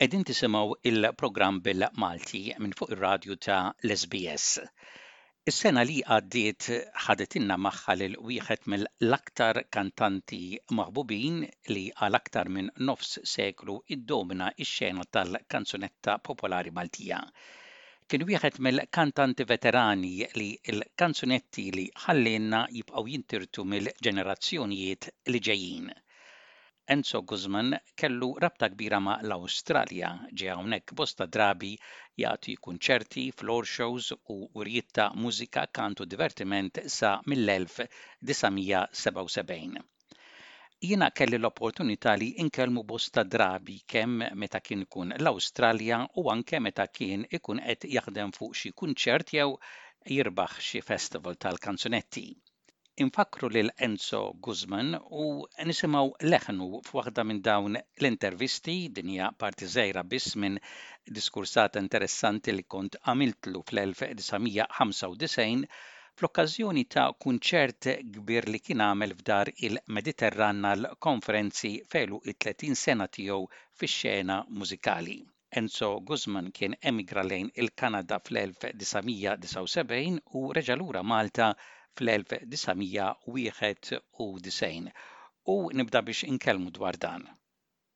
Qegħdin tisimgħu il-programm bil Malti minn fuq ir-radju ta' l-SBS. Is-sena li għaddiet ħadetilna magħha lil wieħed mill l-aktar kantanti maħbubin li għal aktar minn nofs seklu iddomina x-xena tal-kanzunetta popolari Maltija. kien wieħed mill-kantanti veterani li l-kanzunetti li ħallielna jibqgħu jintirtu mill-ġenerazzjonijiet li ġejjin. Enzo Guzman kellu rabta kbira ma' l-Awstralja, ġie hawnhekk bosta drabi jagħti kunċerti, floor shows u wirjiet ta' mużika, kant u divertiment sa mill-1977. Jiena kelli l-opportunità li inkellmu bosta drabi kemm meta kien ikun l-Awstralja u anke meta kien ikun qed jaħdem fuq xi kunċert jew jirbaħ xi festival tal-kanzunetti. Infakkru lil Enzo Guzman u nisimgħu leħnu f'waħda minn dawn l-intervisti, din hija parti żgħira biss minn diskursata interessanti li kont għamiltlu fl-1995 fl-okkażjoni ta' kunċert kbir li kien għamel f'Dar il-Mediterran għall-konferenzi f'għeluq it-30 sena tiegħu fix-xena mużikali. Enzo Guzman kien emigra lejn il-Kanada fl-1979 u reġa' lura Malta fl-1991 u nibda biex inkellmu dwar dan.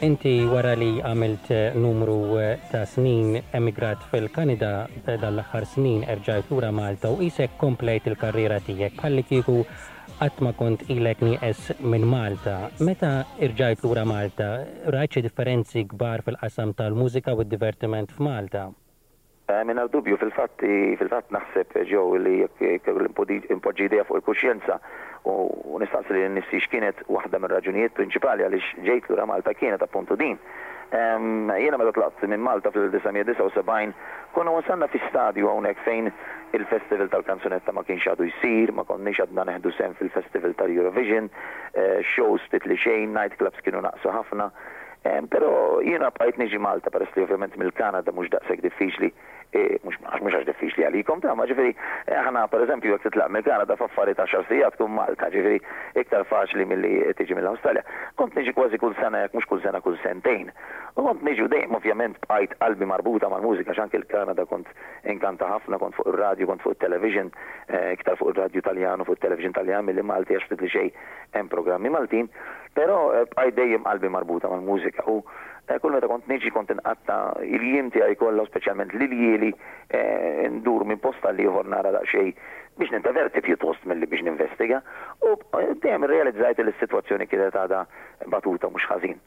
Inti wara li għamilt numru ta' snin emigrat fil-Kanida dan l-aħħar snin erġajt lura Malta u qisek komplejt il-karriera tiegħek bħallikieku qatt ma kont ilek nieqes minn Malta. Meta rġajt lura Malta rajt xi differenzi kbar fil-qasam tal-mużika u d-divertiment f'Malta? Mingħajr dubju, fil-fatt, fil-fatt naħseb, Joe, li jekk inpoġġi idea fuq il-kuxjenza u nistaqsi lili nnifsi x'kienet waħda mir-raġunijiet prinċipali għaliex ġejt lura Malta kienet appuntu din. Jiena meta tlaqt minn Malta fl-1979 konna wasalna fi stadju hawnhekk fejn il-Festival tal-Kanzunetta ma kienx għadu jsir, ma konniex għadna neħdu sehem fil-Festival tal-Eurovision, shows ftit li xejn, nightclubs kienu naqsu ħafna, Però jiena bqajt niġi Malta peress li ovvjament mill-Kanada mhux daqshekk diffiċli, mhux għax mhux għax diffiċli għalikom ta' ma ġifieri aħna pereżempju jekk titlaq mill-Kanada f'affarijiet għaxar sigħat tkun Malta, ġifieri iktar faċli milli tiġi mill-Awstralja. Kont niġi kważi kull sena jekk mhux kull sena kull sentejn. U kont niġi u dejjem ovvjament bqajt qalbi marbuta mal-mużika għax anke l-Kanada kont inkanta ħafna, kont fuq ir-radju, kont fuq it-television, iktar fuq ir-radju Taljan u fuq it-television Taljan milli Malti għax ftit li xejn hemm programmi Maltin, però eh, bqajt dejjem qalbi marbuta mal-mużika u eh, kull meta kont niġi kont inqatta il-jiem tiegħi kollha speċjalment l-iljieli eh, ndur minn posta li ieħor nara daqsxejn biex nintaverti pjuttost milli biex ninvestiga u dejjem irrealizzajt li s-sitwazzjoni kienet għadha batuta mhux ħażin.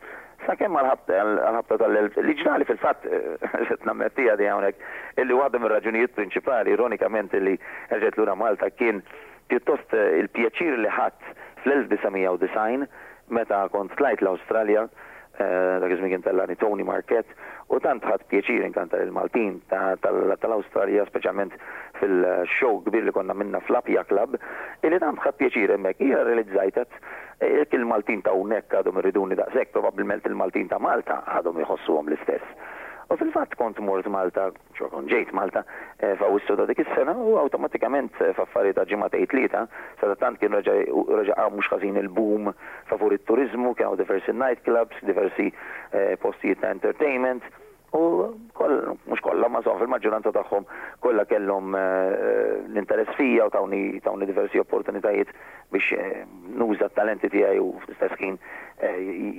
Sakemm għal-ħabta tal-elf li ġrali fil-fatt qed nammettija di hawnhekk illi waħda mir-raġunijiet prinċipali ironikament illi erġgħet lura Malta kien Pjuttost il-pjaċir li ħadt fl-1990 meta kont tlajt l-Awstralja, dak iż-żmien kien tellaqni Tony Marquette, u tant ħadt pjaċir inkanta lill-Maltin tal-Awstralja, speċjalment fil-show kbir li konna għamilna fl-Apia Club, illi tant ħadt pjaċir hemmhekk. Jiena rrealizzajt għad, jekk il-Maltin ta' hawnhekk għadhom iriduni daqshekk, probabbilment il-Maltin ta' Malta għadhom iħossuhom l-istess. U fil-fatt kont mort Malta. Ġo kont ġejt Malta f'Awwissu ta' dik is-sena u awtomatikament f'affari ta' ġimgħa tgħid tlieta, sadattant kien reġa' reġa' qam mhux ħażin il-boom favur it-turiżmu, kien hawn diversi night clubs, diversi postijiet ta' entertainment u koll, mhux kollha, ma insomma fil-maġġuranza tagħhom kollha kellhom l-interess fija u tawni tawni diversi opportunitajiet. biex nuża t-talenti tiegħi u fl-istess ħin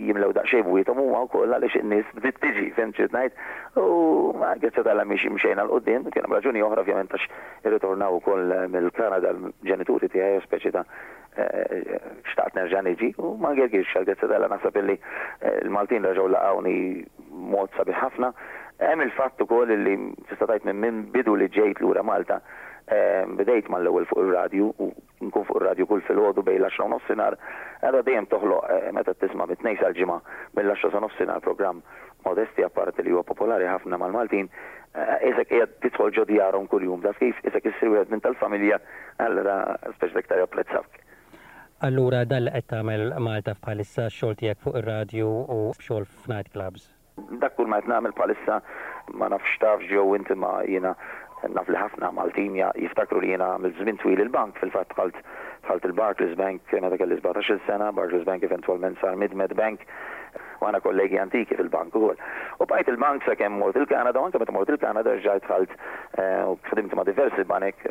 jimlew daqsxejn bwiethom huma wkoll għaliex in-nies bdiet tiġi, fehim x'rid ngħid? U grazzi tal-Alla mxejna 'l quddiem, kien hemm raġuni oħra ovvjament għax irritornaw ukoll mill-Kanada l-ġenituri tiegħi u speċi ta' xtaqt nerġa' niġi u ma ngegirx għal grazzja tal-Alla naħseb illi l-Maltin reġgħu laqgħuni b'mod sabiħ ħafna. Hemm il-fatt ukoll illi tista' tgħid minn minn bidu li ġejt lura Malta bdejt mal-ewwel fuq ir-radju u Inkun fuq ir-radju kull filgħodu bejn l-għaxra u nofsinhar, qiegħda dejjem toħloq meta tisma' mit-tnejn sal-ġimgħa mill-għaxra sa nofsinhar programm Modesty Apart li huwa popolari ħafna mal-Maltin, qisek qiegħed tidħol ġo djarhom kuljum, taf kif, qisek issir wieħed minn tal-familja, allura speċi ta' iktar japprezzawk. Allura dan li qed tagħmel Malta f'bħalissa, x-xogħol tiegħek fuq ir-radju u xogħol f'night clubs. Dak kull ma qed nagħmel bħalissa ma nafx x'tafx jew int imma jiena naf li ħafna Maltin jiftakru li jiena għamilt żmien twil il-bank, fil-fatt dħalt dħalt il-Barclays Bank meta kelli sbatax-il sena, Barclays Bank eventwalment sar Mid-Med Bank u aħna kollegi antiki fil-bank ukoll. U bqajt il-bank sakemm mort il-Kanada u anke meta mort il-Kanada rġajt dħalt u ħdimt ma' diversi banek,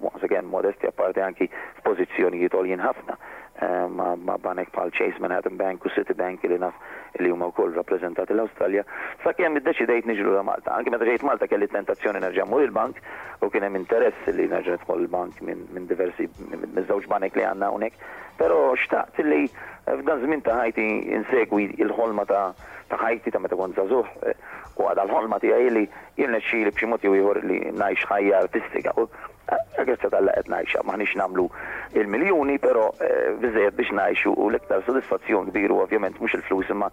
once again, modesti apparti anki f'pożizzjonijiet għoljin ħafna ma' banek bħal Chase Manhattan Bank u Citibank li naf li huma wkoll rappreżentati l-Awstralja, sakemm iddeċidejt niġi lura Malta. Anki meta ġejt Malta kelli t-tentazzjoni nerġa' mmur il-bank u kien hemm interess li nerġa' nidħol il-bank minn diversi miż-żewġ banek li għandna hawnhekk, però xtaqt li f'dan żmien ta' ħajti insegwi l-ħolma ta' ta' ħajti ta' meta kont żagħżugħ u għadha l-ħolma tiegħi li jirnexxieli b'xi mod jew ieħor li ngħix ħajja artistika u grazzi t'Alla qed ngħixha. M'aħniex nagħmlu l-miljuni però biżżejjed biex ngħixu u l-iktar sodisfazzjon kbir huwa ovvjament mhux il-flus imma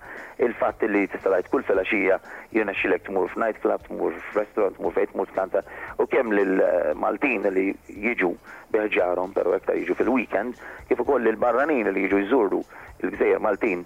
l-fatt li tista' tgħid kull filgħaxija jirnexxielek tmur f'night club, tmur f'restaurant, tmur fejn tmur tkanta u kemm lill-Maltin li jiġu bi ħġarhom però iktar jiġu fil-weekend kif ukoll lill-barranin li jiġu jżuru l-gżejjer Maltin.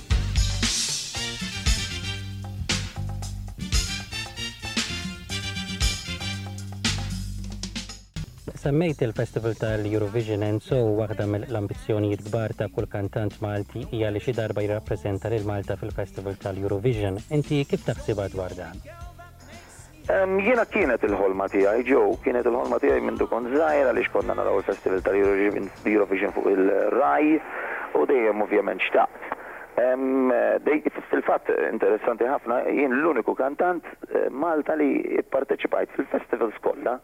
Semmejt il-Festival tal-Eurovision and so waħda mill-ambizzjonijiet kbar ta' kull kantant Malti hija li xi darba jirrappreżenta lil Malta fil-Festival tal-Eurovision. Inti kif taħsibha dwar dan? Jiena kienet il-ħolma tiegħi, Joe, kienet il-ħolma tiegħi mindu kont żgħir għaliex konna naraw il-festival tal-Eurovision fuq il-Rai u dejjem ovvjament xtaqt. Fil-fatt, interessanti ħafna, jien l-uniku kantant Malta li pparteċipajt fil-festivals kollha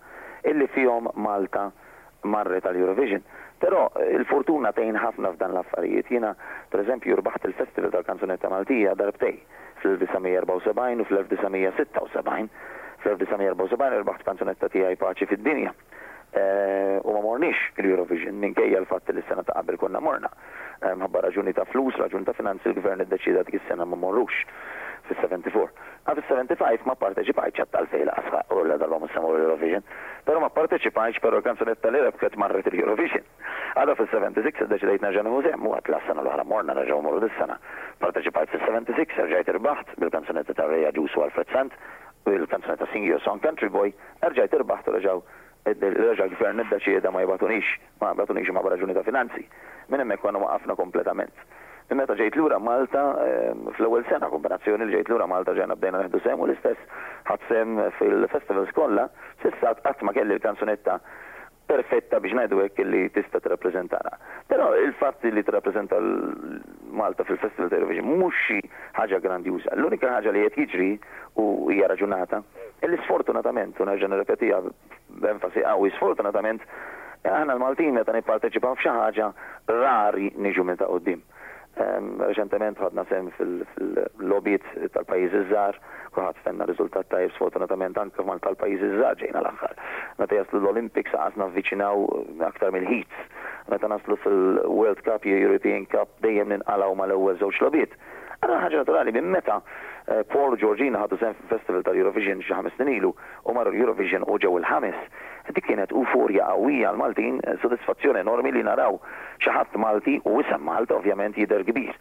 illi fihom Malta marret għal Eurovision. Però il-fortuna tgħin ħafna f'dan l-affarijiet. Jiena, per eżempju, rbaħt il-Festival tal-Kanzunetta Maltija darbtejn, fl-1974 u fl-1976. Fl-1974 rbaħt b'kanzunetta tiegħi Paċi fid-Dinja. U ma morniex l-Eurovision, minkejja l-fatt li s-sena ta' qabel konna morna. Mħabba raġuni ta' flus, raġuni ta' finanzi, l-Gvern iddeċieda dik is-sena ma morrux fis-74. A Fis-75 ma pparteċipajtx għat-talfej laqas ħa urla darbha mhux se mmur l-Eurovision. Però ma pparteċipajtx però l-kanzunetta li rebħet marret il-Eurovision. Għada fis-76 iddeċidejt nerġa' nieħu sehem u għad la s-sena l-oħra morna nerġgħu mmorru dis-sena. Pparteċipajt fis-76, erġajt irbaħt, bil-kanzunetta ta' Ray Agius u Alfred Sant, u il-kanzunetta Sing Your Song Country Boy, erġajt irbaħt u reġgħu, reġa' l-Gvern iddeċieda ma jibgħatunix. Ma batunix imma b'raġuni ta' finanzi. Minn hemmhekk konna waqqafna kompletament. Minn meta ġejt lura Malta, fl-ewwel sena kombinazzjoni li ġejt lura Malta ġajna bdejna neħdu sehem u l-istess ħadt sehem fil-festivals kollha, s'issa għad qatt ma kelli l-kanzunetta perfetta biex ngħidu hekk li tista' tirrappreżentana. Però il-fatt li tirrappreżenta lil Malta fil-Festival ta' Eurovision mhux xi ħaġa grandjuża. L-unika ħaġa li qed jiġri u hija raġunata, li sfortunatament, u nerġa' nirrepetiha, b'enfasi qawwi. Sfortunatament, aħna l-Maltin meta nipparteċipaw f'xi ħaġa rari niġu minn ta' quddiem. Reċentement ħadna sehem fil-logħbiet tal-pajjiżi ż-żgħar, kulħadd stenna riżultat tajjeb, sfortunatament anke mal tal-pajjiżi ż-żgħar ġejna l-aħħar. Meta jaslu l-Olympics anqas navviċinaw aktar mill-heats. Meta naslu fil-World Cup jew European Cup dejjem ninqalgħu mal-ewwel żewġ logħbiet. Ara ħaġa naturali, minn meta Paul u Georgina ħadu sehem fil-festival tal-Eurovision xi ħames snin ilu u marru l-Eurovision u ġew il-ħames, dik kienet uforja qawwija għall-Maltin, sodisfazzjon enormi li naraw xi ħadd Malti u isem Malta ovvjament jidher kbir.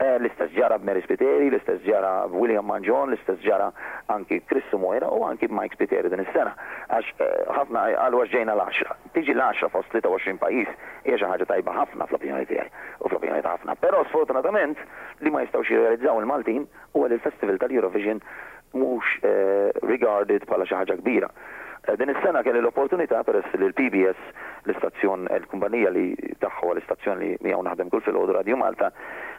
L-istess ġara b'Mary Spiteri, l-istess ġara b'William Mangion, l-istess ġara anki b'Chris Sumoira u anki b'Mike Spiteri din is-sena għax ħafna qalu għax ġejna l-għaxra. Tiġi l-għaxra fost 23 pajjiż hija xi ħaġa tajba ħafna fl-opinjoni tiegħi u fl-opinjoni ta' ħafna. Però sfortunatament li ma jistgħux jirrealizzaw il-Maltin huwa li l-festival tal-Eurovision mhux regarded bħala xi ħaġa kbira. Din is-sena kelli l-opportunità peress li l-PBS, l-istazzjon, il-kumpannija li tagħha huwa l-istazzjon li miegħu naħdem kull filgħodu Radju Malta,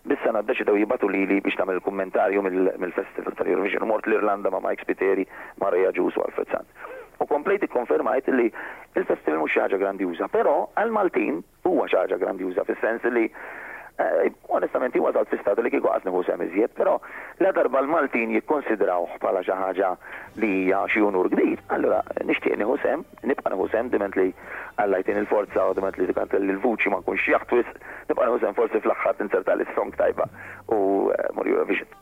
dis-sena ddeċidew jibgħatu lili biex nagħmel il-kummentarju mill-festival tal-Eurovision u mort l-Irlanda ma' Mike Spiteri, Mara Agius u Alfred San. U komplejt ikkonfermajt li l-festival mhux xi ħaġa grandjuża, però għall-Maltin huwa xi ħaġa grandjuża fis-sens li onestament jien wasalt fi stadju li kieku qas nieħu sehem iżjed, però ladarba l-Maltin jikkonsidrawh bħala xi ħaġa li hija xi unur kbir, allura nixtieq nieħu sehem, nibqa' nieħu sehem diment li Alla jtini l-forza u diment li ikolli l-vuċi ma nkunx xjaħt wisq, nibqa' nieħu sehem forsi fl-aħħar tinzertali s-song tajba u mmur Eurovision.